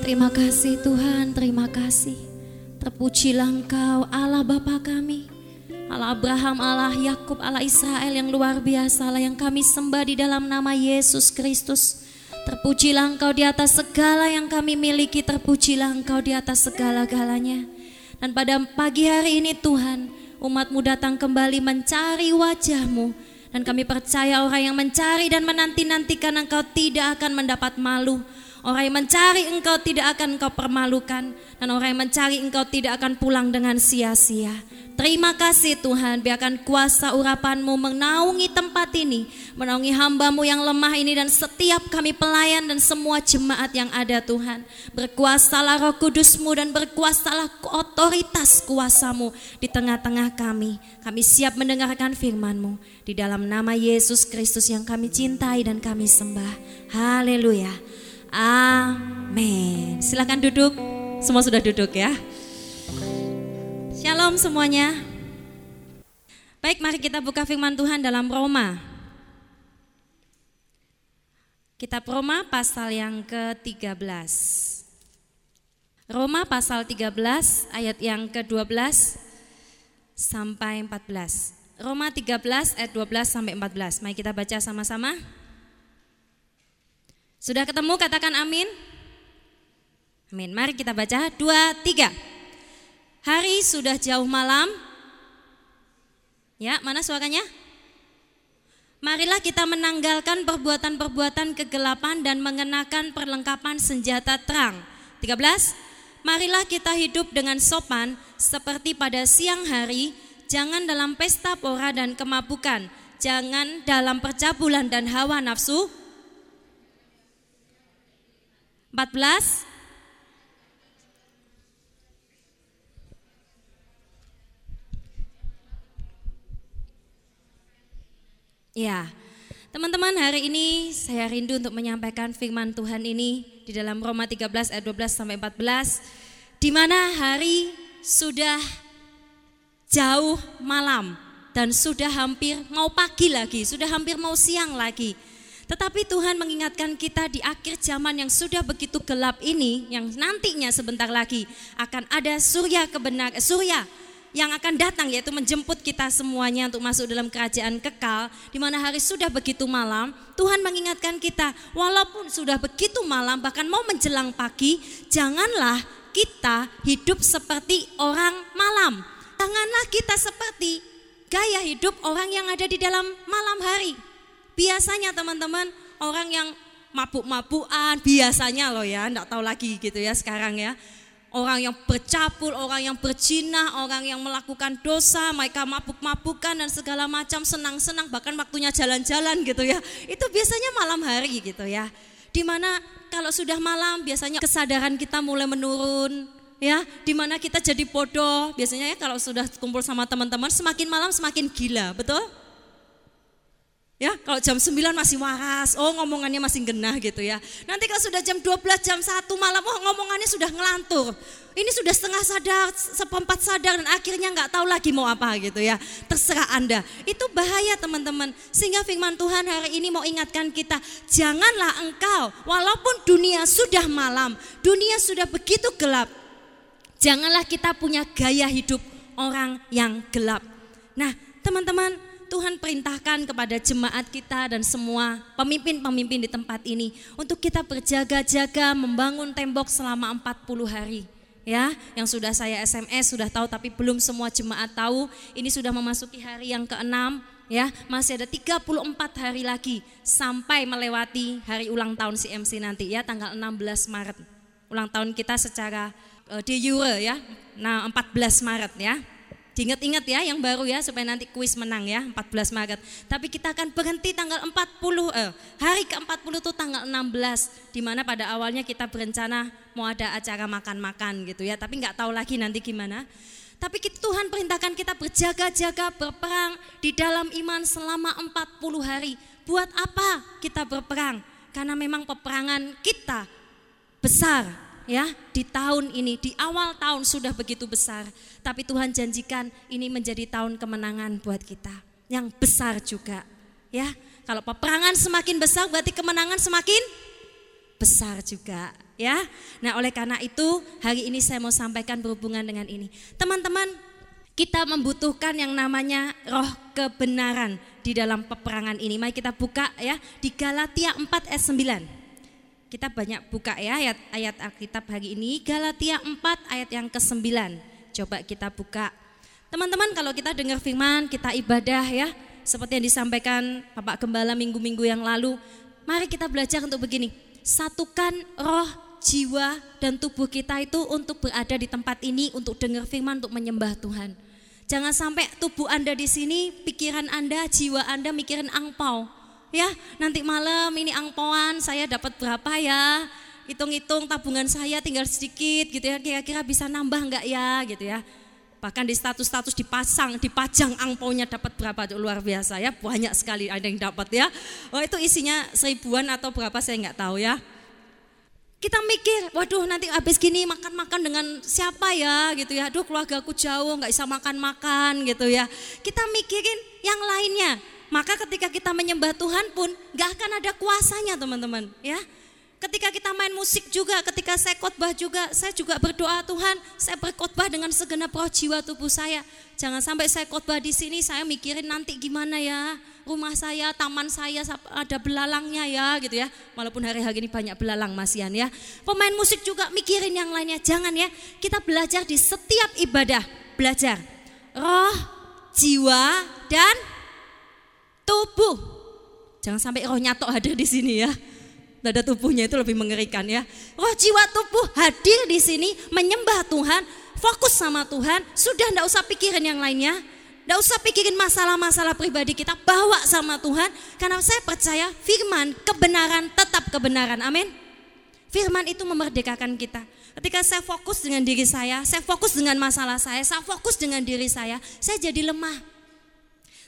Terima kasih Tuhan, terima kasih. Terpujilah Engkau Allah Bapa kami. Allah Abraham, Allah Yakub, Allah Israel yang luar biasa, Allah yang kami sembah di dalam nama Yesus Kristus. Terpujilah Engkau di atas segala yang kami miliki, terpujilah Engkau di atas segala-galanya. Dan pada pagi hari ini Tuhan, umatmu datang kembali mencari wajahmu. Dan kami percaya orang yang mencari dan menanti-nantikan engkau tidak akan mendapat malu. Orang yang mencari engkau tidak akan engkau permalukan dan orang yang mencari engkau tidak akan pulang dengan sia-sia. Terima kasih Tuhan, biarkan kuasa urapanmu menaungi tempat ini, menaungi hambamu yang lemah ini dan setiap kami pelayan dan semua jemaat yang ada Tuhan. Berkuasalah roh kudusmu dan berkuasalah otoritas kuasamu di tengah-tengah kami. Kami siap mendengarkan firmanmu di dalam nama Yesus Kristus yang kami cintai dan kami sembah. Haleluya. Amin. Silakan duduk. Semua sudah duduk ya. Shalom semuanya. Baik, mari kita buka firman Tuhan dalam Roma. Kitab Roma pasal yang ke-13. Roma pasal 13 ayat yang ke-12 sampai 14. Roma 13 ayat 12 sampai 14. Mari kita baca sama-sama. Sudah ketemu katakan amin. Amin. Mari kita baca. Dua, tiga. Hari sudah jauh malam. Ya, mana suaranya? Marilah kita menanggalkan perbuatan-perbuatan kegelapan dan mengenakan perlengkapan senjata terang. 13. Marilah kita hidup dengan sopan seperti pada siang hari, jangan dalam pesta pora dan kemabukan, jangan dalam percabulan dan hawa nafsu, 14 Ya, teman-teman hari ini saya rindu untuk menyampaikan firman Tuhan ini di dalam Roma 13 ayat 12 sampai 14 di mana hari sudah jauh malam dan sudah hampir mau pagi lagi, sudah hampir mau siang lagi. Tetapi Tuhan mengingatkan kita di akhir zaman yang sudah begitu gelap ini, yang nantinya sebentar lagi akan ada surya kebenar, eh, surya yang akan datang yaitu menjemput kita semuanya untuk masuk dalam kerajaan kekal di mana hari sudah begitu malam Tuhan mengingatkan kita walaupun sudah begitu malam bahkan mau menjelang pagi janganlah kita hidup seperti orang malam janganlah kita seperti gaya hidup orang yang ada di dalam malam hari Biasanya teman-teman orang yang mabuk-mabukan biasanya loh ya, enggak tahu lagi gitu ya sekarang ya. Orang yang bercapul, orang yang berzina, orang yang melakukan dosa, mereka mabuk-mabukan dan segala macam senang-senang bahkan waktunya jalan-jalan gitu ya. Itu biasanya malam hari gitu ya. Di mana kalau sudah malam biasanya kesadaran kita mulai menurun, ya di mana kita jadi bodoh biasanya ya kalau sudah kumpul sama teman-teman semakin malam semakin gila betul Ya, kalau jam 9 masih waras, oh ngomongannya masih genah gitu ya. Nanti kalau sudah jam 12, jam 1 malam, oh ngomongannya sudah ngelantur. Ini sudah setengah sadar, seperempat sadar dan akhirnya nggak tahu lagi mau apa gitu ya. Terserah Anda. Itu bahaya teman-teman. Sehingga firman Tuhan hari ini mau ingatkan kita, janganlah engkau walaupun dunia sudah malam, dunia sudah begitu gelap. Janganlah kita punya gaya hidup orang yang gelap. Nah, teman-teman, Tuhan perintahkan kepada jemaat kita dan semua pemimpin-pemimpin di tempat ini untuk kita berjaga-jaga membangun tembok selama 40 hari. Ya, yang sudah saya SMS sudah tahu tapi belum semua jemaat tahu. Ini sudah memasuki hari yang keenam ya, masih ada 34 hari lagi sampai melewati hari ulang tahun CMC nanti ya tanggal 16 Maret. Ulang tahun kita secara uh, de jure ya. Nah, 14 Maret ya. Diingat-ingat ya yang baru ya supaya nanti kuis menang ya 14 Maret. Tapi kita akan berhenti tanggal 40 eh, hari ke-40 itu tanggal 16 di mana pada awalnya kita berencana mau ada acara makan-makan gitu ya, tapi nggak tahu lagi nanti gimana. Tapi Tuhan perintahkan kita berjaga-jaga berperang di dalam iman selama 40 hari. Buat apa kita berperang? Karena memang peperangan kita besar ya di tahun ini, di awal tahun sudah begitu besar. Tapi Tuhan janjikan ini menjadi tahun kemenangan buat kita. Yang besar juga. Ya, kalau peperangan semakin besar berarti kemenangan semakin besar juga ya. Nah, oleh karena itu hari ini saya mau sampaikan berhubungan dengan ini. Teman-teman, kita membutuhkan yang namanya roh kebenaran di dalam peperangan ini. Mari kita buka ya di Galatia 4 ayat 9. Kita banyak buka ya ayat ayat Alkitab hari ini Galatia 4 ayat yang ke-9. Coba kita buka. Teman-teman kalau kita dengar firman, kita ibadah ya, seperti yang disampaikan Bapak Gembala minggu-minggu yang lalu, mari kita belajar untuk begini. Satukan roh, jiwa dan tubuh kita itu untuk berada di tempat ini untuk dengar firman untuk menyembah Tuhan. Jangan sampai tubuh Anda di sini, pikiran Anda, jiwa Anda mikirin angpau. Ya, nanti malam ini angpauan saya dapat berapa ya? Hitung-hitung tabungan saya tinggal sedikit gitu ya, kira-kira bisa nambah enggak ya gitu ya. Bahkan di status-status dipasang, dipajang angpaunya dapat berapa luar biasa ya, banyak sekali ada yang dapat ya. Oh itu isinya seribuan atau berapa saya nggak tahu ya. Kita mikir, waduh nanti habis gini makan-makan dengan siapa ya gitu ya. Aduh keluarga aku jauh nggak bisa makan-makan gitu ya. Kita mikirin yang lainnya. Maka ketika kita menyembah Tuhan pun nggak akan ada kuasanya teman-teman ya. Ketika kita main musik juga, ketika saya khotbah juga, saya juga berdoa Tuhan, saya berkhotbah dengan segenap roh jiwa tubuh saya. Jangan sampai saya khotbah di sini, saya mikirin nanti gimana ya, rumah saya, taman saya ada belalangnya ya, gitu ya. Walaupun hari-hari ini banyak belalang masian ya. Pemain musik juga mikirin yang lainnya, jangan ya. Kita belajar di setiap ibadah, belajar roh, jiwa dan tubuh. Jangan sampai rohnya tok hadir di sini ya dada tubuhnya itu lebih mengerikan ya. Roh jiwa tubuh hadir di sini menyembah Tuhan, fokus sama Tuhan, sudah ndak usah pikirin yang lainnya. Ndak usah pikirin masalah-masalah pribadi kita, bawa sama Tuhan. Karena saya percaya firman, kebenaran tetap kebenaran. Amin. Firman itu memerdekakan kita. Ketika saya fokus dengan diri saya, saya fokus dengan masalah saya, saya fokus dengan diri saya, saya jadi lemah.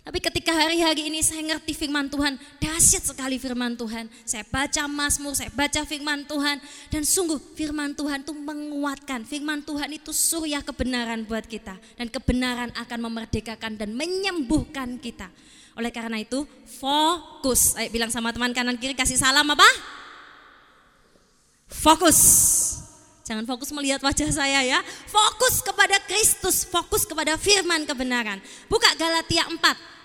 Tapi ketika hari-hari ini saya ngerti firman Tuhan, dahsyat sekali firman Tuhan. Saya baca Mazmur, saya baca firman Tuhan dan sungguh firman Tuhan itu menguatkan. Firman Tuhan itu surya kebenaran buat kita dan kebenaran akan memerdekakan dan menyembuhkan kita. Oleh karena itu, fokus. Ayo bilang sama teman kanan kiri kasih salam apa? Fokus. Jangan fokus melihat wajah saya ya. Fokus kepada Kristus, fokus kepada firman kebenaran. Buka Galatia 4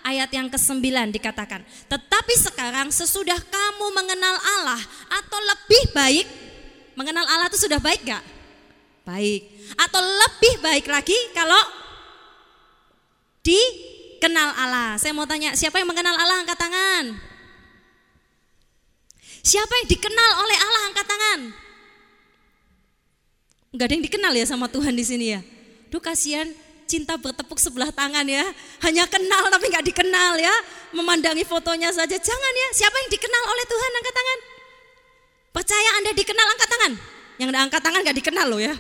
ayat yang ke-9 dikatakan. Tetapi sekarang sesudah kamu mengenal Allah atau lebih baik, mengenal Allah itu sudah baik gak? Baik. Atau lebih baik lagi kalau dikenal Allah. Saya mau tanya, siapa yang mengenal Allah angkat tangan? Siapa yang dikenal oleh Allah angkat tangan? Enggak ada yang dikenal ya sama Tuhan di sini ya. Duh kasihan cinta bertepuk sebelah tangan ya. Hanya kenal tapi nggak dikenal ya. Memandangi fotonya saja. Jangan ya. Siapa yang dikenal oleh Tuhan angkat tangan? Percaya Anda dikenal angkat tangan. Yang ada angkat tangan nggak dikenal loh ya.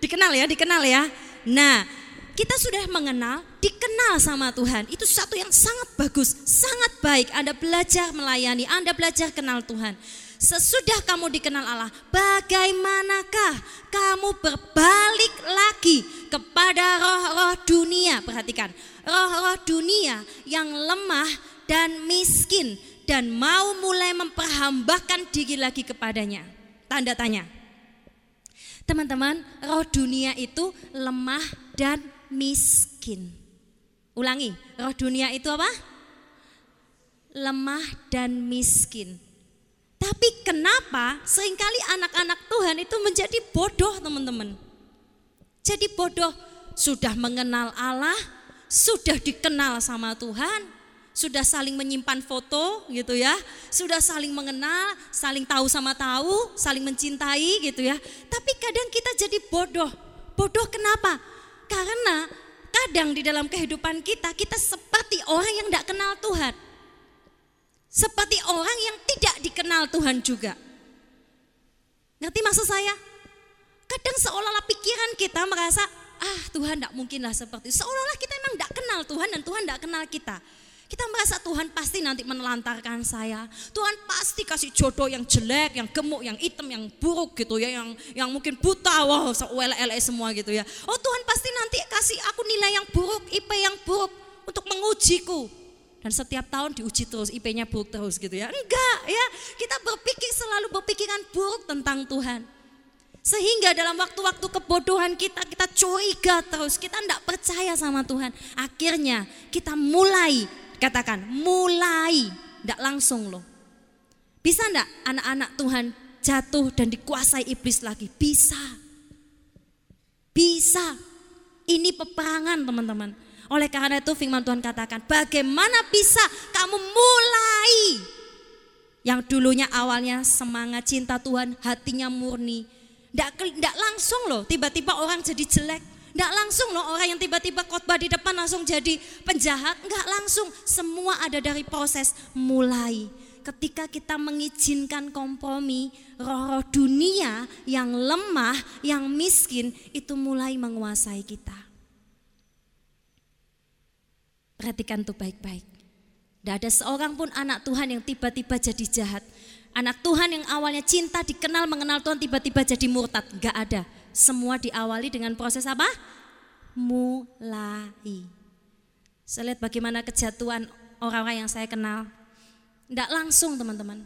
Dikenal ya, dikenal ya. Nah, kita sudah mengenal, dikenal sama Tuhan. Itu satu yang sangat bagus, sangat baik. Anda belajar melayani, Anda belajar kenal Tuhan. Sesudah kamu dikenal Allah, bagaimanakah kamu berbalik lagi kepada roh-roh dunia? Perhatikan, roh-roh dunia yang lemah dan miskin dan mau mulai memperhambakan diri lagi kepadanya. Tanda tanya. Teman-teman, roh dunia itu lemah dan miskin. Ulangi, roh dunia itu apa? Lemah dan miskin. Tapi kenapa sering kali anak-anak Tuhan itu menjadi bodoh teman-teman. Jadi bodoh, sudah mengenal Allah, sudah dikenal sama Tuhan, sudah saling menyimpan foto gitu ya, sudah saling mengenal, saling tahu sama tahu, saling mencintai gitu ya. Tapi kadang kita jadi bodoh. Bodoh kenapa? Karena kadang di dalam kehidupan kita, kita seperti orang yang tidak kenal Tuhan. Seperti orang yang tidak dikenal Tuhan juga. Ngerti maksud saya? Kadang seolah-olah pikiran kita merasa, ah Tuhan tidak mungkinlah seperti itu. Seolah-olah kita memang tidak kenal Tuhan dan Tuhan tidak kenal kita. Kita merasa Tuhan pasti nanti menelantarkan saya. Tuhan pasti kasih jodoh yang jelek, yang gemuk, yang hitam, yang buruk gitu ya, yang yang mungkin buta, wow, semua gitu ya. Oh Tuhan pasti nanti kasih aku nilai yang buruk, IP yang buruk untuk mengujiku. Dan setiap tahun diuji terus IP-nya buruk terus gitu ya. Enggak ya, kita berpikir selalu berpikiran buruk tentang Tuhan. Sehingga dalam waktu-waktu kebodohan kita, kita curiga terus, kita tidak percaya sama Tuhan. Akhirnya kita mulai, katakan mulai, tidak langsung loh. Bisa enggak anak-anak Tuhan jatuh dan dikuasai iblis lagi? Bisa. Bisa. Ini peperangan teman-teman. Oleh karena itu firman Tuhan katakan, bagaimana bisa kamu mulai yang dulunya awalnya semangat cinta Tuhan, hatinya murni. Tidak langsung loh, tiba-tiba orang jadi jelek. Tidak langsung loh orang yang tiba-tiba khotbah di depan langsung jadi penjahat. Enggak langsung, semua ada dari proses mulai. Ketika kita mengizinkan kompromi, roh-roh dunia yang lemah, yang miskin itu mulai menguasai kita. Perhatikan tuh baik-baik. Tidak ada seorang pun anak Tuhan yang tiba-tiba jadi jahat. Anak Tuhan yang awalnya cinta, dikenal, mengenal Tuhan, tiba-tiba jadi murtad. Gak ada. Semua diawali dengan proses apa? Mulai. Saya lihat bagaimana kejatuhan orang-orang yang saya kenal. Tidak langsung teman-teman.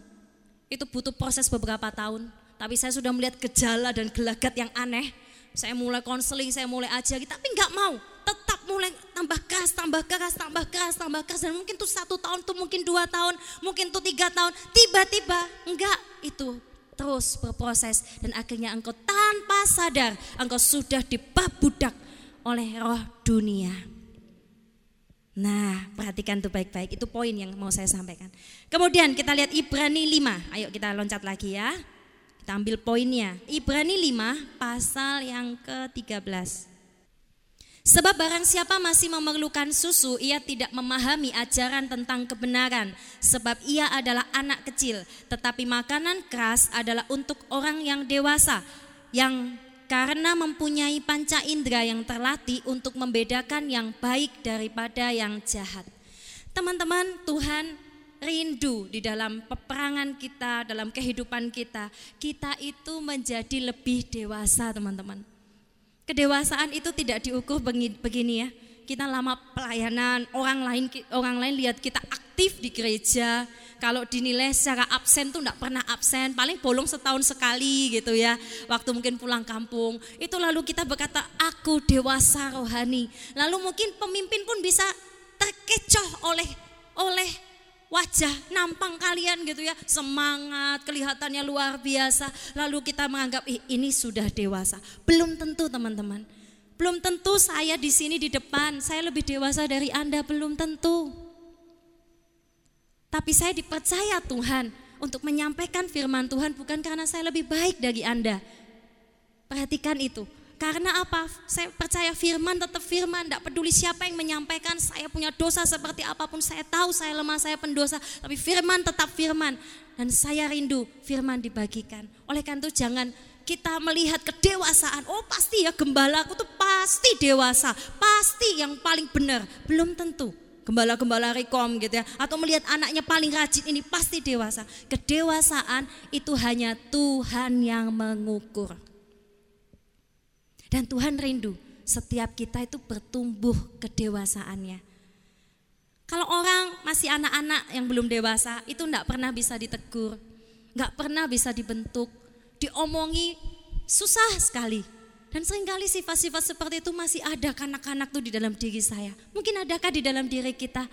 Itu butuh proses beberapa tahun. Tapi saya sudah melihat gejala dan gelagat yang aneh. Saya mulai konseling, saya mulai aja, tapi nggak mau tetap mulai tambah keras, tambah keras, tambah keras, tambah keras. Dan mungkin tuh satu tahun, tuh mungkin dua tahun, mungkin tuh tiga tahun. Tiba-tiba enggak itu terus berproses. Dan akhirnya engkau tanpa sadar, engkau sudah dipabudak oleh roh dunia. Nah, perhatikan tuh baik-baik. Itu poin yang mau saya sampaikan. Kemudian kita lihat Ibrani 5. Ayo kita loncat lagi ya. Kita ambil poinnya. Ibrani 5 pasal yang ke-13. Sebab barang siapa masih memerlukan susu, ia tidak memahami ajaran tentang kebenaran, sebab ia adalah anak kecil. Tetapi makanan keras adalah untuk orang yang dewasa, yang karena mempunyai panca indera yang terlatih untuk membedakan yang baik daripada yang jahat. Teman-teman, Tuhan rindu di dalam peperangan kita, dalam kehidupan kita, kita itu menjadi lebih dewasa, teman-teman. Kedewasaan itu tidak diukur begini ya. Kita lama pelayanan, orang lain orang lain lihat kita aktif di gereja. Kalau dinilai secara absen tuh enggak pernah absen, paling bolong setahun sekali gitu ya. Waktu mungkin pulang kampung. Itu lalu kita berkata, aku dewasa rohani. Lalu mungkin pemimpin pun bisa terkecoh oleh oleh wajah nampang kalian gitu ya, semangat, kelihatannya luar biasa. Lalu kita menganggap Ih, ini sudah dewasa. Belum tentu teman-teman. Belum tentu saya di sini di depan, saya lebih dewasa dari Anda, belum tentu. Tapi saya dipercaya Tuhan untuk menyampaikan firman Tuhan bukan karena saya lebih baik dari Anda. Perhatikan itu. Karena apa? Saya percaya firman tetap firman, tidak peduli siapa yang menyampaikan, saya punya dosa seperti apa pun, saya tahu saya lemah, saya pendosa, tapi firman tetap firman. Dan saya rindu firman dibagikan. Oleh karena itu jangan kita melihat kedewasaan, oh pasti ya gembala aku tuh pasti dewasa, pasti yang paling benar. Belum tentu gembala-gembala rekom gitu ya atau melihat anaknya paling rajin ini pasti dewasa kedewasaan itu hanya Tuhan yang mengukur dan Tuhan rindu setiap kita itu bertumbuh kedewasaannya. Kalau orang masih anak-anak yang belum dewasa itu enggak pernah bisa ditegur, enggak pernah bisa dibentuk, diomongi susah sekali. Dan sering kali sifat-sifat seperti itu masih ada kanak-kanak tuh di dalam diri saya. Mungkin adakah di dalam diri kita?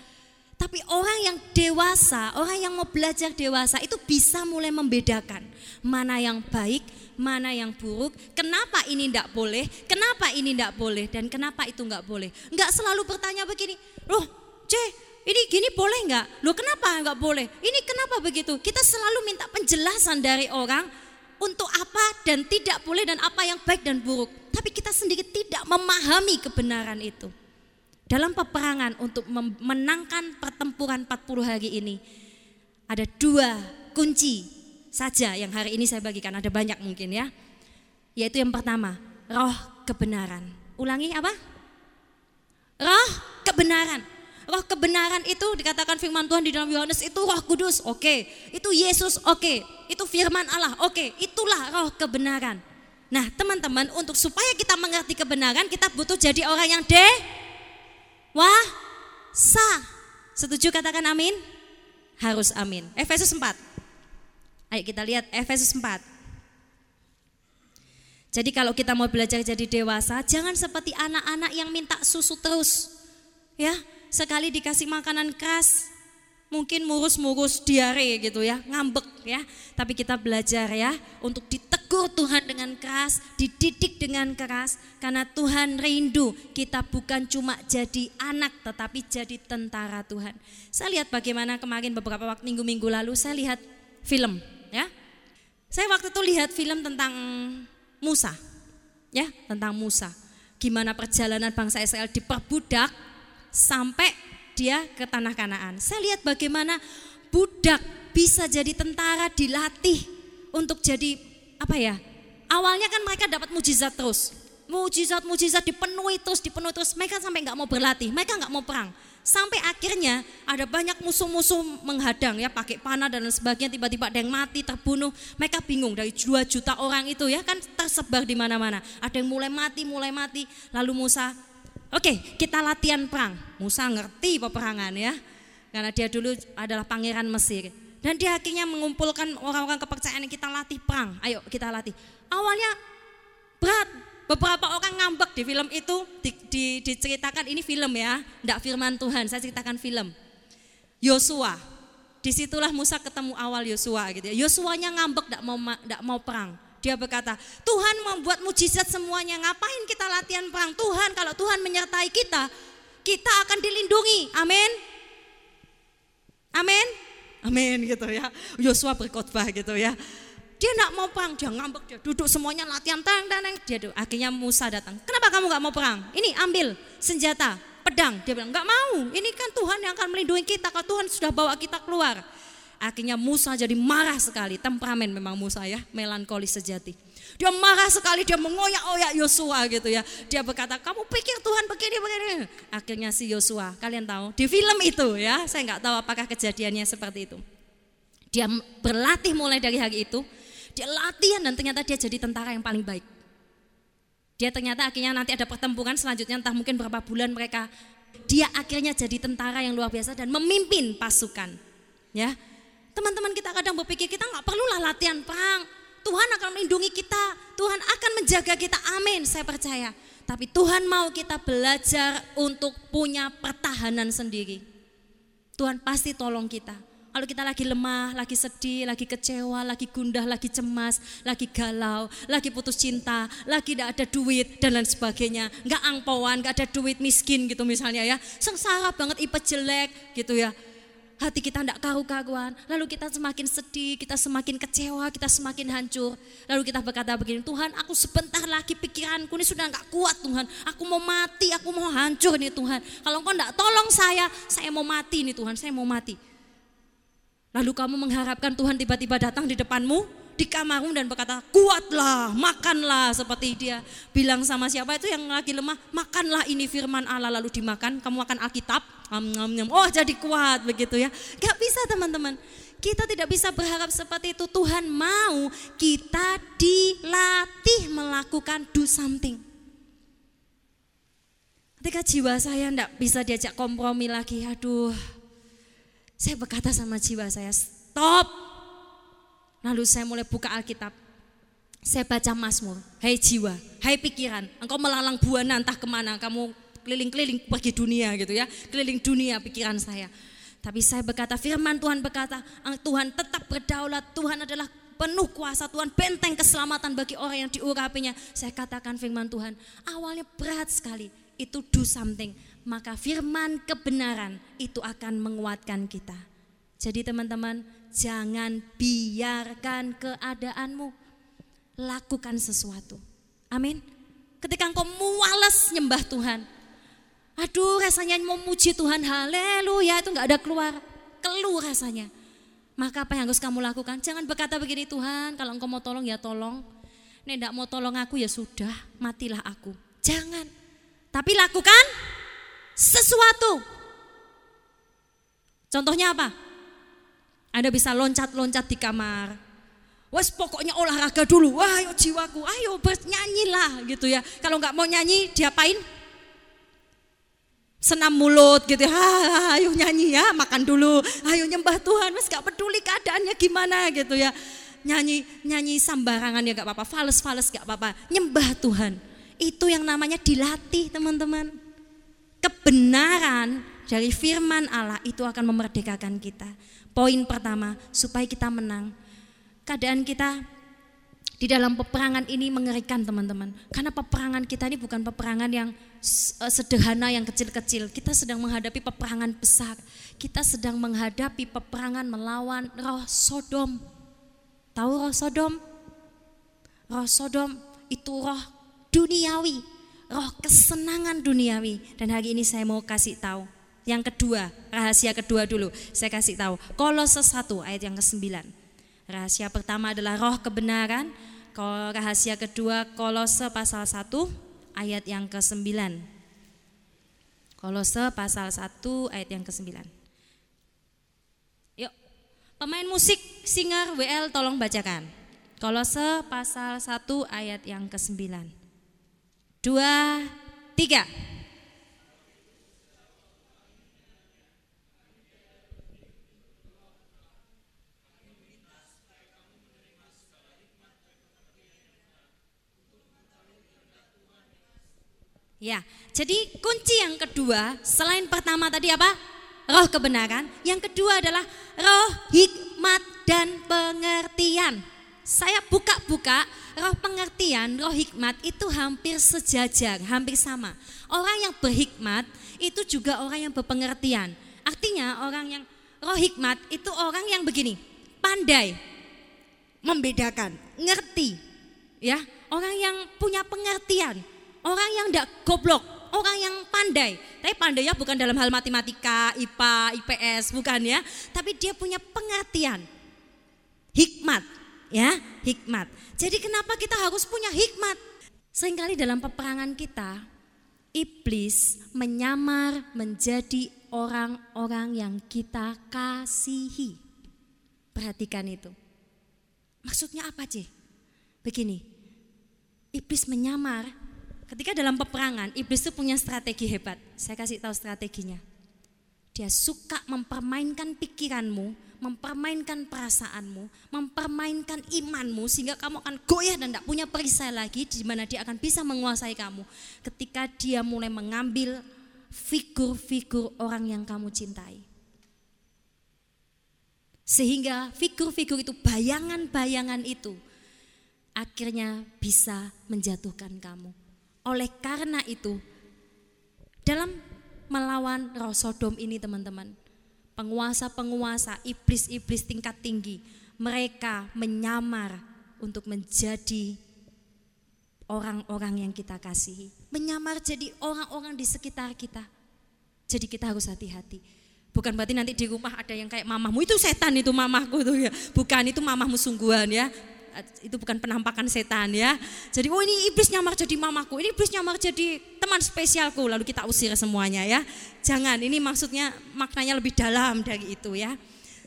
Tapi orang yang dewasa, orang yang mau belajar dewasa itu bisa mulai membedakan mana yang baik, mana yang buruk, kenapa ini tidak boleh, kenapa ini tidak boleh, dan kenapa itu nggak boleh. Nggak selalu bertanya begini, loh, C, ini gini boleh nggak? Loh kenapa nggak boleh? Ini kenapa begitu? Kita selalu minta penjelasan dari orang untuk apa dan tidak boleh dan apa yang baik dan buruk. Tapi kita sendiri tidak memahami kebenaran itu dalam peperangan untuk memenangkan pertempuran 40 hari ini ada dua kunci saja yang hari ini saya bagikan ada banyak mungkin ya yaitu yang pertama roh kebenaran ulangi apa roh kebenaran roh kebenaran itu dikatakan firman Tuhan di dalam Yohanes itu roh kudus oke okay. itu Yesus oke okay. itu firman Allah oke okay. itulah roh kebenaran nah teman-teman untuk supaya kita mengerti kebenaran kita butuh jadi orang yang de Wah, sa. Setuju katakan amin? Harus amin. Efesus 4. Ayo kita lihat Efesus 4. Jadi kalau kita mau belajar jadi dewasa, jangan seperti anak-anak yang minta susu terus. Ya, sekali dikasih makanan keras, mungkin murus-murus diare gitu ya, ngambek ya. Tapi kita belajar ya untuk ditegur Tuhan dengan keras, dididik dengan keras karena Tuhan rindu kita bukan cuma jadi anak tetapi jadi tentara Tuhan. Saya lihat bagaimana kemarin beberapa waktu minggu-minggu lalu saya lihat film ya. Saya waktu itu lihat film tentang Musa. Ya, tentang Musa. Gimana perjalanan bangsa Israel diperbudak sampai dia ke tanah Kanaan. Saya lihat bagaimana budak bisa jadi tentara dilatih untuk jadi apa ya? Awalnya kan mereka dapat mujizat terus. Mujizat-mujizat dipenuhi terus, dipenuhi terus. Mereka sampai nggak mau berlatih, mereka nggak mau perang. Sampai akhirnya ada banyak musuh-musuh menghadang ya pakai panah dan sebagainya tiba-tiba ada yang mati terbunuh. Mereka bingung dari 2 juta orang itu ya kan tersebar di mana-mana. Ada yang mulai mati, mulai mati. Lalu Musa Oke, kita latihan perang. Musa ngerti peperangan ya. Karena dia dulu adalah pangeran Mesir. Dan dia akhirnya mengumpulkan orang-orang kepercayaan yang kita latih perang. Ayo kita latih. Awalnya berat. Beberapa orang ngambek di film itu di, di, diceritakan ini film ya, tidak firman Tuhan. Saya ceritakan film. Yosua. Di situlah Musa ketemu awal Yosua gitu ya. Yosuanya ngambek tidak mau tidak mau perang. Dia berkata, Tuhan membuat mujizat semuanya, ngapain kita latihan perang? Tuhan, kalau Tuhan menyertai kita, kita akan dilindungi. Amin. Amin. Amin gitu ya. Yosua berkhotbah gitu ya. Dia nak mau perang, dia ngambek, dia duduk semuanya latihan tang dan dia duduk. Akhirnya Musa datang. Kenapa kamu nggak mau perang? Ini ambil senjata, pedang. Dia bilang nggak mau. Ini kan Tuhan yang akan melindungi kita. Kalau Tuhan sudah bawa kita keluar. Akhirnya Musa jadi marah sekali, temperamen memang Musa ya, melankolis sejati. Dia marah sekali, dia mengoyak-oyak Yosua gitu ya. Dia berkata, kamu pikir Tuhan begini begini. Akhirnya si Yosua, kalian tahu di film itu ya, saya nggak tahu apakah kejadiannya seperti itu. Dia berlatih mulai dari hari itu, dia latihan dan ternyata dia jadi tentara yang paling baik. Dia ternyata akhirnya nanti ada pertempuran selanjutnya entah mungkin berapa bulan mereka dia akhirnya jadi tentara yang luar biasa dan memimpin pasukan. Ya, Teman-teman kita kadang berpikir kita nggak perlulah latihan perang. Tuhan akan melindungi kita, Tuhan akan menjaga kita. Amin, saya percaya. Tapi Tuhan mau kita belajar untuk punya pertahanan sendiri. Tuhan pasti tolong kita. Kalau kita lagi lemah, lagi sedih, lagi kecewa, lagi gundah, lagi cemas, lagi galau, lagi putus cinta, lagi tidak ada duit dan lain sebagainya. Nggak angpauan, nggak ada duit miskin gitu misalnya ya. Sengsara banget, ipet jelek gitu ya hati kita tidak karu-karuan, lalu kita semakin sedih, kita semakin kecewa, kita semakin hancur. Lalu kita berkata begini, Tuhan aku sebentar lagi pikiranku ini sudah nggak kuat Tuhan, aku mau mati, aku mau hancur nih Tuhan. Kalau engkau tidak tolong saya, saya mau mati nih Tuhan, saya mau mati. Lalu kamu mengharapkan Tuhan tiba-tiba datang di depanmu, di kamarmu dan berkata, kuatlah, makanlah seperti dia bilang sama siapa itu yang lagi lemah, makanlah ini firman Allah lalu dimakan, kamu akan Alkitab, oh jadi kuat begitu ya. Gak bisa teman-teman, kita tidak bisa berharap seperti itu. Tuhan mau kita dilatih melakukan do something. Ketika jiwa saya tidak bisa diajak kompromi lagi, aduh, saya berkata sama jiwa saya, stop, Lalu saya mulai buka Alkitab. Saya baca Mazmur. Hai jiwa, hai pikiran, engkau melalang buana entah ke mana, kamu keliling-keliling pergi dunia gitu ya. Keliling dunia pikiran saya. Tapi saya berkata, firman Tuhan berkata, Tuhan tetap berdaulat, Tuhan adalah penuh kuasa Tuhan, benteng keselamatan bagi orang yang diurapinya. Saya katakan firman Tuhan, awalnya berat sekali, itu do something. Maka firman kebenaran itu akan menguatkan kita. Jadi teman-teman, jangan biarkan keadaanmu. Lakukan sesuatu. Amin. Ketika engkau mualas nyembah Tuhan. Aduh rasanya mau muji Tuhan, haleluya itu nggak ada keluar. Keluar rasanya. Maka apa yang harus kamu lakukan? Jangan berkata begini Tuhan, kalau engkau mau tolong ya tolong. Nek mau tolong aku ya sudah, matilah aku. Jangan. Tapi lakukan sesuatu. Contohnya apa? Anda bisa loncat-loncat di kamar. Wes pokoknya olahraga dulu. Wah, ayo jiwaku, ayo bernyanyilah gitu ya. Kalau nggak mau nyanyi, diapain? senam mulut gitu ya. ayo nyanyi ya makan dulu ayo nyembah Tuhan mas gak peduli keadaannya gimana gitu ya nyanyi nyanyi sambarangan ya gak apa-apa fales-fales gak apa-apa nyembah Tuhan itu yang namanya dilatih teman-teman kebenaran dari firman Allah itu akan memerdekakan kita poin pertama supaya kita menang keadaan kita di dalam peperangan ini mengerikan teman-teman. Karena peperangan kita ini bukan peperangan yang eh, sederhana yang kecil-kecil. Kita sedang menghadapi peperangan besar. Kita sedang menghadapi peperangan melawan roh Sodom. Tahu roh Sodom? Roh Sodom itu roh duniawi, roh kesenangan duniawi. Dan hari ini saya mau kasih tahu. Yang kedua, rahasia kedua dulu. Saya kasih tahu. Kolose 1 ayat yang ke-9. Rahasia pertama adalah roh kebenaran. Rahasia kedua Kolose pasal 1 ayat yang ke-9. Kolose pasal 1 ayat yang ke-9. Yuk, pemain musik singer WL tolong bacakan. Kolose pasal 1 ayat yang ke-9. Dua, tiga. Ya, jadi kunci yang kedua selain pertama tadi apa? Roh kebenaran. Yang kedua adalah roh hikmat dan pengertian. Saya buka-buka roh pengertian, roh hikmat itu hampir sejajar, hampir sama. Orang yang berhikmat itu juga orang yang berpengertian. Artinya orang yang roh hikmat itu orang yang begini, pandai membedakan, ngerti. Ya, orang yang punya pengertian, Orang yang tidak goblok, orang yang pandai. Tapi pandainya bukan dalam hal matematika, IPA, IPS, bukan ya. Tapi dia punya pengertian. Hikmat, ya, hikmat. Jadi kenapa kita harus punya hikmat? Seringkali dalam peperangan kita, iblis menyamar menjadi orang-orang yang kita kasihi. Perhatikan itu. Maksudnya apa, sih? Begini, iblis menyamar Ketika dalam peperangan, iblis itu punya strategi hebat. Saya kasih tahu strateginya. Dia suka mempermainkan pikiranmu, mempermainkan perasaanmu, mempermainkan imanmu sehingga kamu akan goyah dan tidak punya perisai lagi di mana dia akan bisa menguasai kamu. Ketika dia mulai mengambil figur-figur orang yang kamu cintai. Sehingga figur-figur itu, bayangan-bayangan itu akhirnya bisa menjatuhkan kamu. Oleh karena itu, dalam melawan roh Sodom ini teman-teman, penguasa-penguasa, iblis-iblis tingkat tinggi, mereka menyamar untuk menjadi orang-orang yang kita kasihi. Menyamar jadi orang-orang di sekitar kita. Jadi kita harus hati-hati. Bukan berarti nanti di rumah ada yang kayak mamahmu itu setan itu mamahku tuh ya. Bukan itu mamahmu sungguhan ya itu bukan penampakan setan ya. Jadi oh ini iblis nyamar jadi mamaku, ini iblis nyamar jadi teman spesialku, lalu kita usir semuanya ya. Jangan, ini maksudnya maknanya lebih dalam dari itu ya.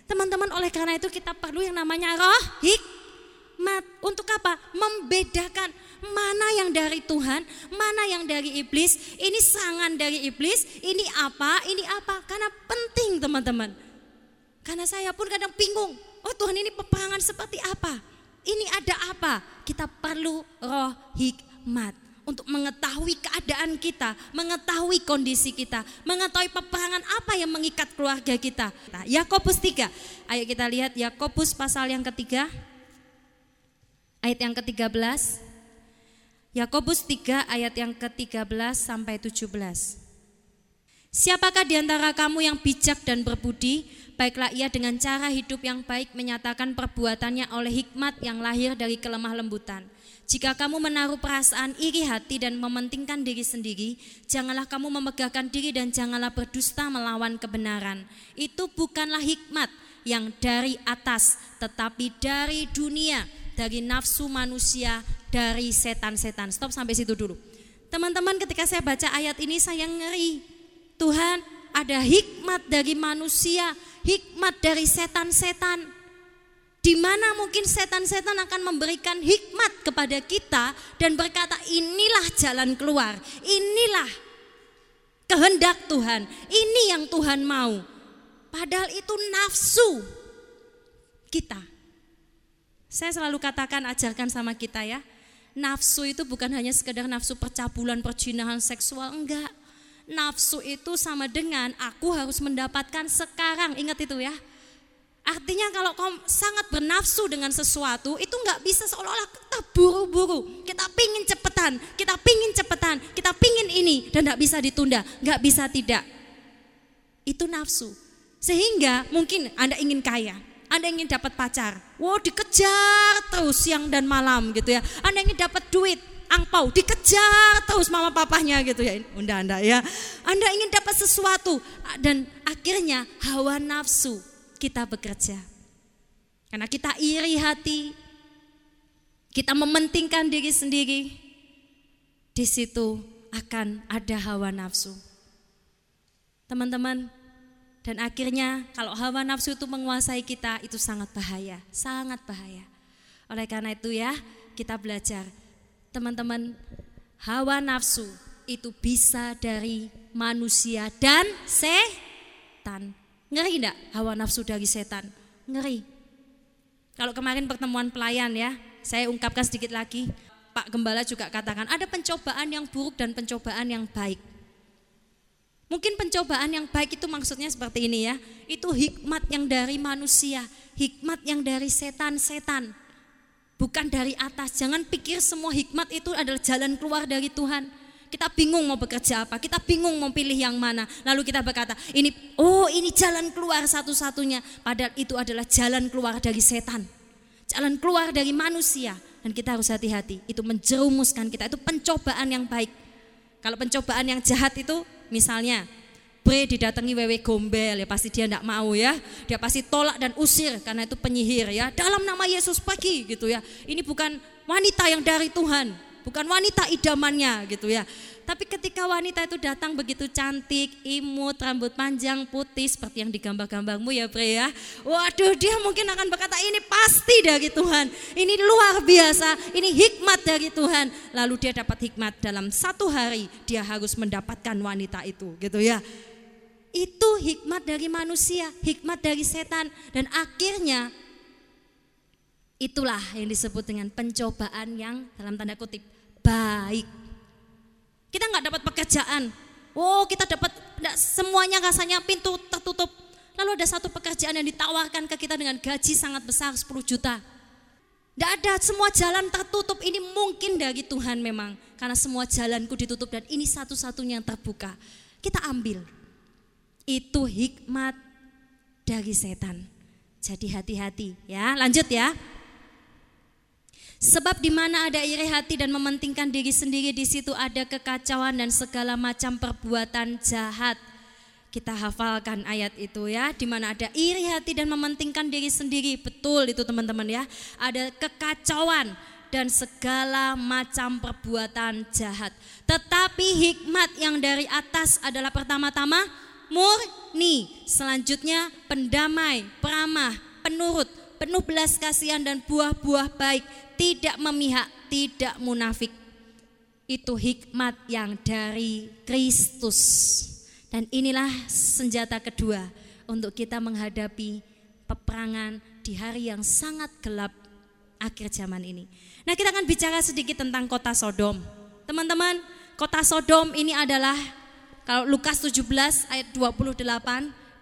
Teman-teman oleh karena itu kita perlu yang namanya roh hikmat. Untuk apa? Membedakan mana yang dari Tuhan, mana yang dari iblis. Ini serangan dari iblis, ini apa, ini apa. Karena penting teman-teman. Karena saya pun kadang bingung, oh Tuhan ini peperangan seperti apa? Ini ada apa? Kita perlu roh hikmat untuk mengetahui keadaan kita, mengetahui kondisi kita, mengetahui peperangan apa yang mengikat keluarga kita. Nah, Yakobus 3. Ayo kita lihat Yakobus pasal yang ketiga. Ayat yang ke-13. Yakobus 3 ayat yang ke-13 sampai 17. Siapakah di antara kamu yang bijak dan berbudi? Baiklah ia dengan cara hidup yang baik menyatakan perbuatannya oleh hikmat yang lahir dari kelemah lembutan. Jika kamu menaruh perasaan iri hati dan mementingkan diri sendiri, janganlah kamu memegahkan diri dan janganlah berdusta melawan kebenaran. Itu bukanlah hikmat yang dari atas, tetapi dari dunia, dari nafsu manusia, dari setan-setan. Stop sampai situ dulu. Teman-teman ketika saya baca ayat ini saya ngeri Tuhan ada hikmat dari manusia, hikmat dari setan-setan. Di mana mungkin setan-setan akan memberikan hikmat kepada kita dan berkata inilah jalan keluar, inilah kehendak Tuhan. Ini yang Tuhan mau. Padahal itu nafsu kita. Saya selalu katakan ajarkan sama kita ya. Nafsu itu bukan hanya sekedar nafsu percabulan, perjinahan seksual, enggak. Nafsu itu sama dengan aku harus mendapatkan sekarang. Ingat itu ya. Artinya kalau kau sangat bernafsu dengan sesuatu itu nggak bisa seolah-olah kita buru-buru, kita pingin cepetan, kita pingin cepetan, kita pingin ini dan nggak bisa ditunda, nggak bisa tidak. Itu nafsu. Sehingga mungkin Anda ingin kaya, Anda ingin dapat pacar, wow dikejar terus siang dan malam gitu ya. Anda ingin dapat duit, angpau dikejar terus mama papahnya gitu ya. Unda Anda ya. Anda ingin dapat sesuatu dan akhirnya hawa nafsu kita bekerja. Karena kita iri hati, kita mementingkan diri sendiri, di situ akan ada hawa nafsu. Teman-teman, dan akhirnya kalau hawa nafsu itu menguasai kita itu sangat bahaya, sangat bahaya. Oleh karena itu ya, kita belajar. Teman-teman, hawa nafsu itu bisa dari manusia dan setan. Ngeri enggak hawa nafsu dari setan? Ngeri. Kalau kemarin pertemuan pelayan ya, saya ungkapkan sedikit lagi. Pak Gembala juga katakan ada pencobaan yang buruk dan pencobaan yang baik. Mungkin pencobaan yang baik itu maksudnya seperti ini ya. Itu hikmat yang dari manusia, hikmat yang dari setan-setan. Bukan dari atas. Jangan pikir semua hikmat itu adalah jalan keluar dari Tuhan kita bingung mau bekerja apa, kita bingung mau pilih yang mana. Lalu kita berkata, ini oh ini jalan keluar satu-satunya. Padahal itu adalah jalan keluar dari setan. Jalan keluar dari manusia. Dan kita harus hati-hati, itu menjerumuskan kita, itu pencobaan yang baik. Kalau pencobaan yang jahat itu misalnya Bre didatangi wewe gombel ya pasti dia tidak mau ya dia pasti tolak dan usir karena itu penyihir ya dalam nama Yesus pergi gitu ya ini bukan wanita yang dari Tuhan bukan wanita idamannya gitu ya. Tapi ketika wanita itu datang begitu cantik, imut, rambut panjang, putih seperti yang digambar-gambarmu ya Bre ya. Waduh dia mungkin akan berkata ini pasti dari Tuhan. Ini luar biasa, ini hikmat dari Tuhan. Lalu dia dapat hikmat dalam satu hari dia harus mendapatkan wanita itu gitu ya. Itu hikmat dari manusia, hikmat dari setan. Dan akhirnya Itulah yang disebut dengan pencobaan yang dalam tanda kutip baik. Kita nggak dapat pekerjaan. Oh, kita dapat semuanya rasanya pintu tertutup. Lalu ada satu pekerjaan yang ditawarkan ke kita dengan gaji sangat besar 10 juta. Tidak ada semua jalan tertutup ini mungkin dari Tuhan memang. Karena semua jalanku ditutup dan ini satu-satunya yang terbuka. Kita ambil. Itu hikmat dari setan. Jadi hati-hati ya. Lanjut ya. Sebab di mana ada iri hati dan mementingkan diri sendiri di situ ada kekacauan dan segala macam perbuatan jahat. Kita hafalkan ayat itu ya, di mana ada iri hati dan mementingkan diri sendiri. Betul itu teman-teman ya. Ada kekacauan dan segala macam perbuatan jahat. Tetapi hikmat yang dari atas adalah pertama-tama murni, selanjutnya pendamai, peramah, penurut, penuh belas kasihan dan buah-buah baik, tidak memihak, tidak munafik. Itu hikmat yang dari Kristus. Dan inilah senjata kedua untuk kita menghadapi peperangan di hari yang sangat gelap akhir zaman ini. Nah, kita akan bicara sedikit tentang kota Sodom. Teman-teman, kota Sodom ini adalah kalau Lukas 17 ayat 28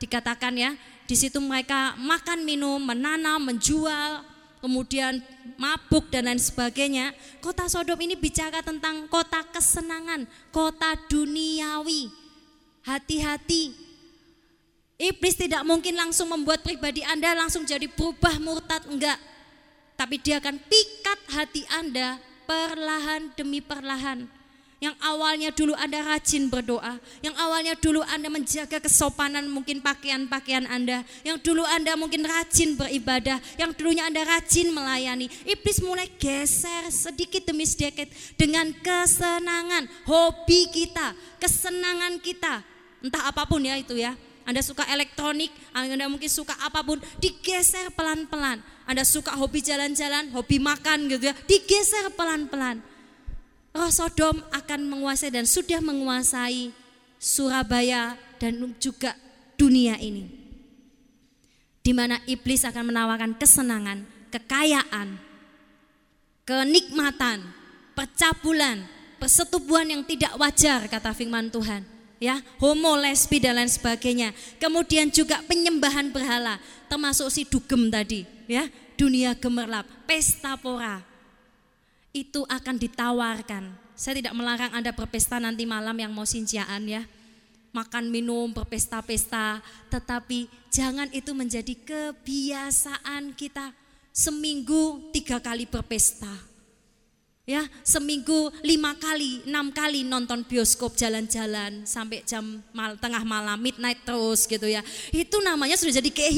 dikatakan ya, di situ mereka makan, minum, menanam, menjual, kemudian mabuk dan lain sebagainya. Kota Sodom ini bicara tentang kota kesenangan, kota duniawi. Hati-hati. Iblis tidak mungkin langsung membuat pribadi Anda langsung jadi berubah murtad, enggak. Tapi dia akan pikat hati Anda perlahan demi perlahan yang awalnya dulu Anda rajin berdoa, yang awalnya dulu Anda menjaga kesopanan mungkin pakaian-pakaian Anda, yang dulu Anda mungkin rajin beribadah, yang dulunya Anda rajin melayani. Iblis mulai geser sedikit demi sedikit dengan kesenangan, hobi kita, kesenangan kita. Entah apa pun ya itu ya. Anda suka elektronik, Anda mungkin suka apa pun, digeser pelan-pelan. Anda suka hobi jalan-jalan, hobi makan gitu ya, digeser pelan-pelan roh Sodom akan menguasai dan sudah menguasai Surabaya dan juga dunia ini. Di mana iblis akan menawarkan kesenangan, kekayaan, kenikmatan, percabulan, persetubuhan yang tidak wajar kata firman Tuhan ya, homo, lesbi dan lain sebagainya. Kemudian juga penyembahan berhala, termasuk si dugem tadi, ya, dunia gemerlap, pesta pora. Itu akan ditawarkan. Saya tidak melarang Anda berpesta nanti malam yang mau sinciaan ya. Makan minum, berpesta-pesta, tetapi jangan itu menjadi kebiasaan kita. Seminggu tiga kali berpesta. Ya seminggu lima kali enam kali nonton bioskop jalan-jalan sampai jam mal, tengah malam midnight terus gitu ya. Itu namanya sudah jadi kayak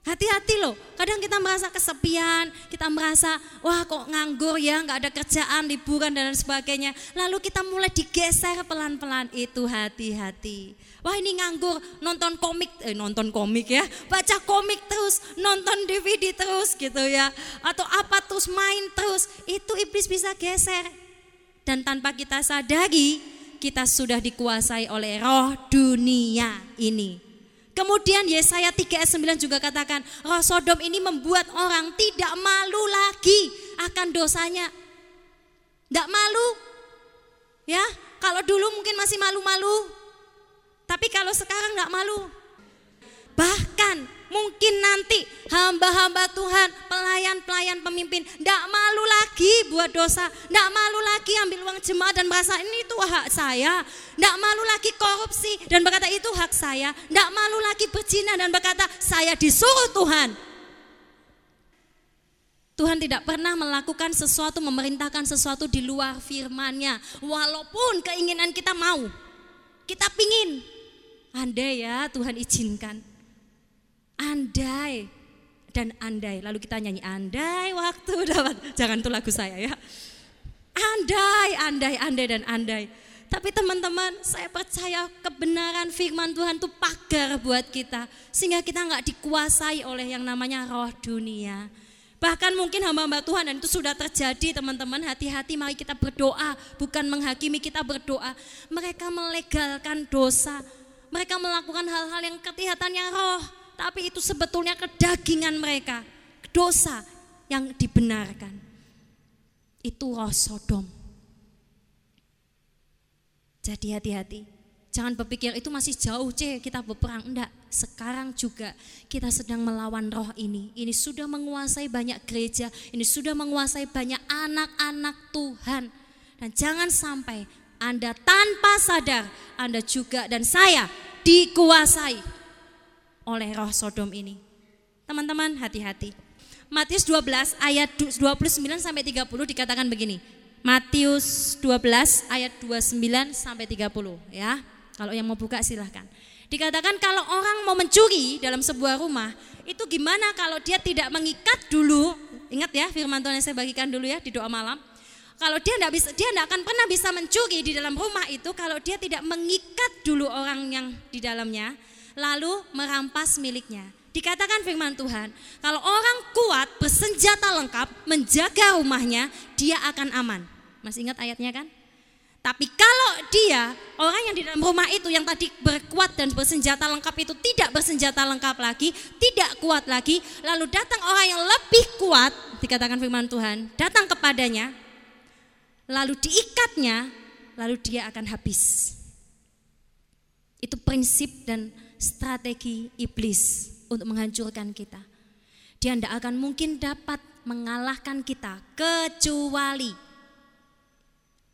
Hati-hati loh, kadang kita merasa kesepian, kita merasa wah kok nganggur ya, nggak ada kerjaan, liburan dan sebagainya. Lalu kita mulai digeser pelan-pelan itu hati-hati. Wah ini nganggur, nonton komik, eh nonton komik ya, baca komik terus, nonton DVD terus gitu ya. Atau apa terus main terus, itu iblis bisa geser. Dan tanpa kita sadari, kita sudah dikuasai oleh roh dunia ini. Kemudian Yesaya 3 ayat 9 juga katakan, roh Sodom ini membuat orang tidak malu lagi akan dosanya. Tidak malu. Ya, kalau dulu mungkin masih malu-malu. Tapi kalau sekarang tidak malu. Bahkan Mungkin nanti hamba-hamba Tuhan, pelayan-pelayan pemimpin, tidak malu lagi buat dosa, tidak malu lagi ambil uang jemaat dan merasa ini itu hak saya, tidak malu lagi korupsi dan berkata itu hak saya, tidak malu lagi berzina dan berkata saya disuruh Tuhan. Tuhan tidak pernah melakukan sesuatu, memerintahkan sesuatu di luar firmannya. Walaupun keinginan kita mau, kita pingin. Andai ya Tuhan izinkan andai dan andai. Lalu kita nyanyi andai waktu dapat. Jangan itu lagu saya ya. Andai, andai, andai dan andai. Tapi teman-teman, saya percaya kebenaran firman Tuhan itu pagar buat kita. Sehingga kita nggak dikuasai oleh yang namanya roh dunia. Bahkan mungkin hamba-hamba Tuhan dan itu sudah terjadi teman-teman. Hati-hati mari kita berdoa. Bukan menghakimi kita berdoa. Mereka melegalkan dosa. Mereka melakukan hal-hal yang kelihatannya roh tapi itu sebetulnya kedagingan mereka, dosa yang dibenarkan. Itu roh Sodom. Jadi hati-hati. Jangan berpikir itu masih jauh C kita berperang. Enggak, sekarang juga kita sedang melawan roh ini. Ini sudah menguasai banyak gereja, ini sudah menguasai banyak anak-anak Tuhan. Dan jangan sampai Anda tanpa sadar, Anda juga dan saya dikuasai oleh roh Sodom ini. Teman-teman hati-hati. Matius 12 ayat 29 sampai 30 dikatakan begini. Matius 12 ayat 29 sampai 30 ya. Kalau yang mau buka silahkan. Dikatakan kalau orang mau mencuri dalam sebuah rumah, itu gimana kalau dia tidak mengikat dulu? Ingat ya firman Tuhan yang saya bagikan dulu ya di doa malam. Kalau dia tidak bisa, dia tidak akan pernah bisa mencuri di dalam rumah itu kalau dia tidak mengikat dulu orang yang di dalamnya lalu merampas miliknya. Dikatakan firman Tuhan, kalau orang kuat bersenjata lengkap menjaga rumahnya, dia akan aman. Masih ingat ayatnya kan? Tapi kalau dia, orang yang di dalam rumah itu yang tadi berkuat dan bersenjata lengkap itu tidak bersenjata lengkap lagi, tidak kuat lagi, lalu datang orang yang lebih kuat, dikatakan firman Tuhan, datang kepadanya, lalu diikatnya, lalu dia akan habis. Itu prinsip dan strategi iblis untuk menghancurkan kita. Dia tidak akan mungkin dapat mengalahkan kita kecuali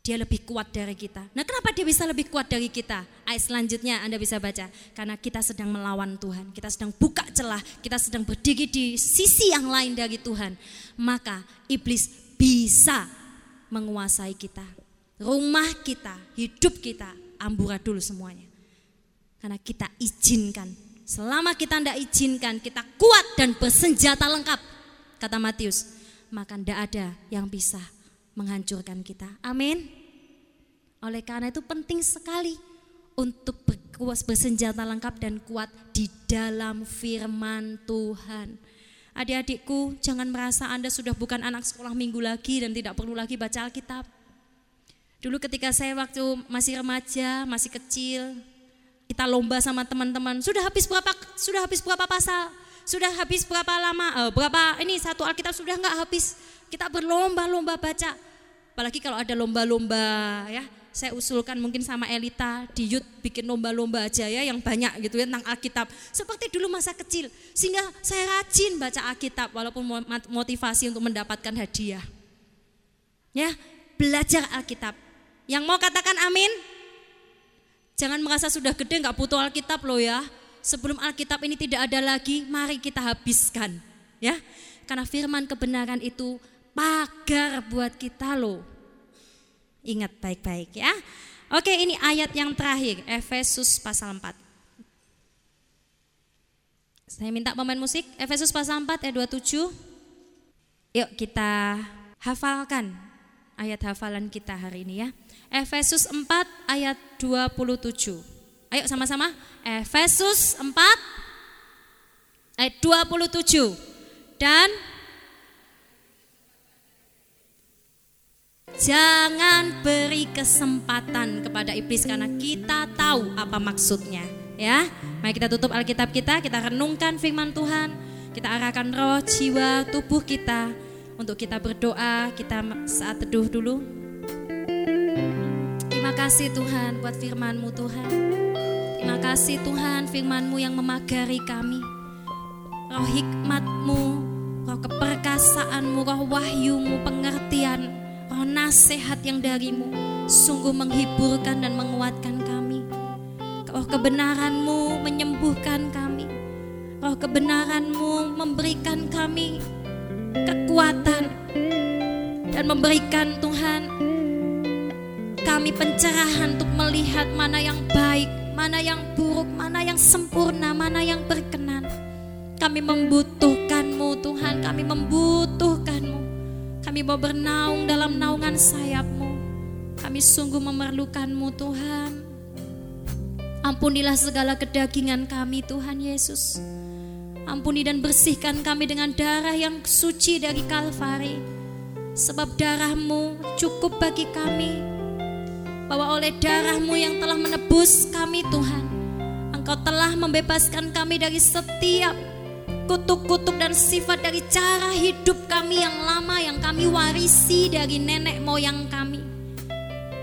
dia lebih kuat dari kita. Nah kenapa dia bisa lebih kuat dari kita? Ayat selanjutnya Anda bisa baca. Karena kita sedang melawan Tuhan. Kita sedang buka celah. Kita sedang berdiri di sisi yang lain dari Tuhan. Maka iblis bisa menguasai kita. Rumah kita, hidup kita, amburadul semuanya. Karena kita izinkan. Selama kita tidak izinkan, kita kuat dan bersenjata lengkap. Kata Matius, maka tidak ada yang bisa menghancurkan kita. Amin. Oleh karena itu penting sekali untuk bersenjata lengkap dan kuat di dalam firman Tuhan. Adik-adikku, jangan merasa Anda sudah bukan anak sekolah minggu lagi dan tidak perlu lagi baca Alkitab. Dulu ketika saya waktu masih remaja, masih kecil, kita lomba sama teman-teman. Sudah habis berapa sudah habis berapa pasal? Sudah habis berapa lama? Uh, berapa ini satu Alkitab sudah enggak habis? Kita berlomba-lomba baca. Apalagi kalau ada lomba-lomba ya. Saya usulkan mungkin sama Elita di Yud bikin lomba-lomba aja ya yang banyak gitu ya tentang Alkitab. Seperti dulu masa kecil. Sehingga saya rajin baca Alkitab walaupun motivasi untuk mendapatkan hadiah. Ya, belajar Alkitab. Yang mau katakan amin? Jangan merasa sudah gede nggak butuh Alkitab loh ya. Sebelum Alkitab ini tidak ada lagi, mari kita habiskan. Ya, karena firman kebenaran itu pagar buat kita loh. Ingat baik-baik ya. Oke ini ayat yang terakhir, Efesus pasal 4. Saya minta pemain musik, Efesus pasal 4 ayat 27. Yuk kita hafalkan ayat hafalan kita hari ini ya. Efesus 4 ayat 27. Ayo sama-sama. Efesus 4 ayat 27. Dan Jangan beri kesempatan kepada iblis karena kita tahu apa maksudnya, ya. Mari kita tutup Alkitab kita, kita renungkan firman Tuhan, kita arahkan roh, jiwa, tubuh kita untuk kita berdoa, kita saat teduh dulu. Kasih Tuhan buat firman-Mu Tuhan. Terima kasih Tuhan firman-Mu yang memagari kami. Roh hikmat-Mu, roh keperkasaanmu, roh wahyu-Mu, pengertian, roh nasihat yang darimu sungguh menghiburkan dan menguatkan kami. Roh kebenaranmu menyembuhkan kami. Roh kebenaranmu memberikan kami kekuatan dan memberikan Tuhan kami pencerahan untuk melihat mana yang baik, mana yang buruk, mana yang sempurna, mana yang berkenan. Kami membutuhkanmu Tuhan, kami membutuhkanmu. Kami mau bernaung dalam naungan sayapmu. Kami sungguh memerlukanmu Tuhan. Ampunilah segala kedagingan kami Tuhan Yesus. Ampuni dan bersihkan kami dengan darah yang suci dari Kalvari. Sebab darahmu cukup bagi kami. Bahwa oleh darahmu yang telah menebus kami Tuhan. Engkau telah membebaskan kami dari setiap kutuk-kutuk dan sifat dari cara hidup kami yang lama yang kami warisi dari nenek moyang kami.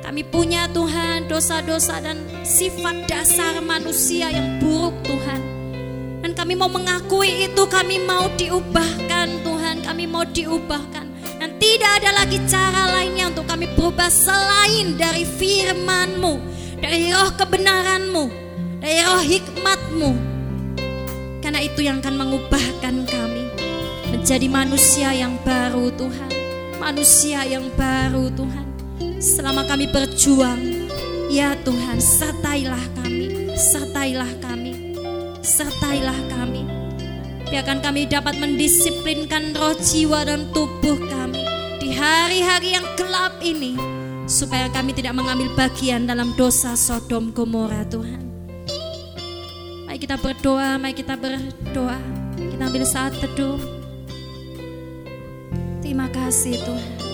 Kami punya Tuhan dosa-dosa dan sifat dasar manusia yang buruk Tuhan. Dan kami mau mengakui itu, kami mau diubahkan Tuhan, kami mau diubahkan. Tidak ada lagi cara lainnya untuk kami berubah selain dari firman-Mu, dari roh kebenaran-Mu, dari roh hikmat-Mu, karena itu yang akan mengubahkan kami menjadi manusia yang baru Tuhan. Manusia yang baru Tuhan. Selama kami berjuang, ya Tuhan, sertailah kami, sertailah kami, sertailah kami. Biarkan kami dapat mendisiplinkan roh jiwa dan tubuh kami hari-hari yang gelap ini supaya kami tidak mengambil bagian dalam dosa Sodom Gomora Tuhan. Mari kita berdoa, mari kita berdoa. Kita ambil saat teduh. Terima kasih Tuhan.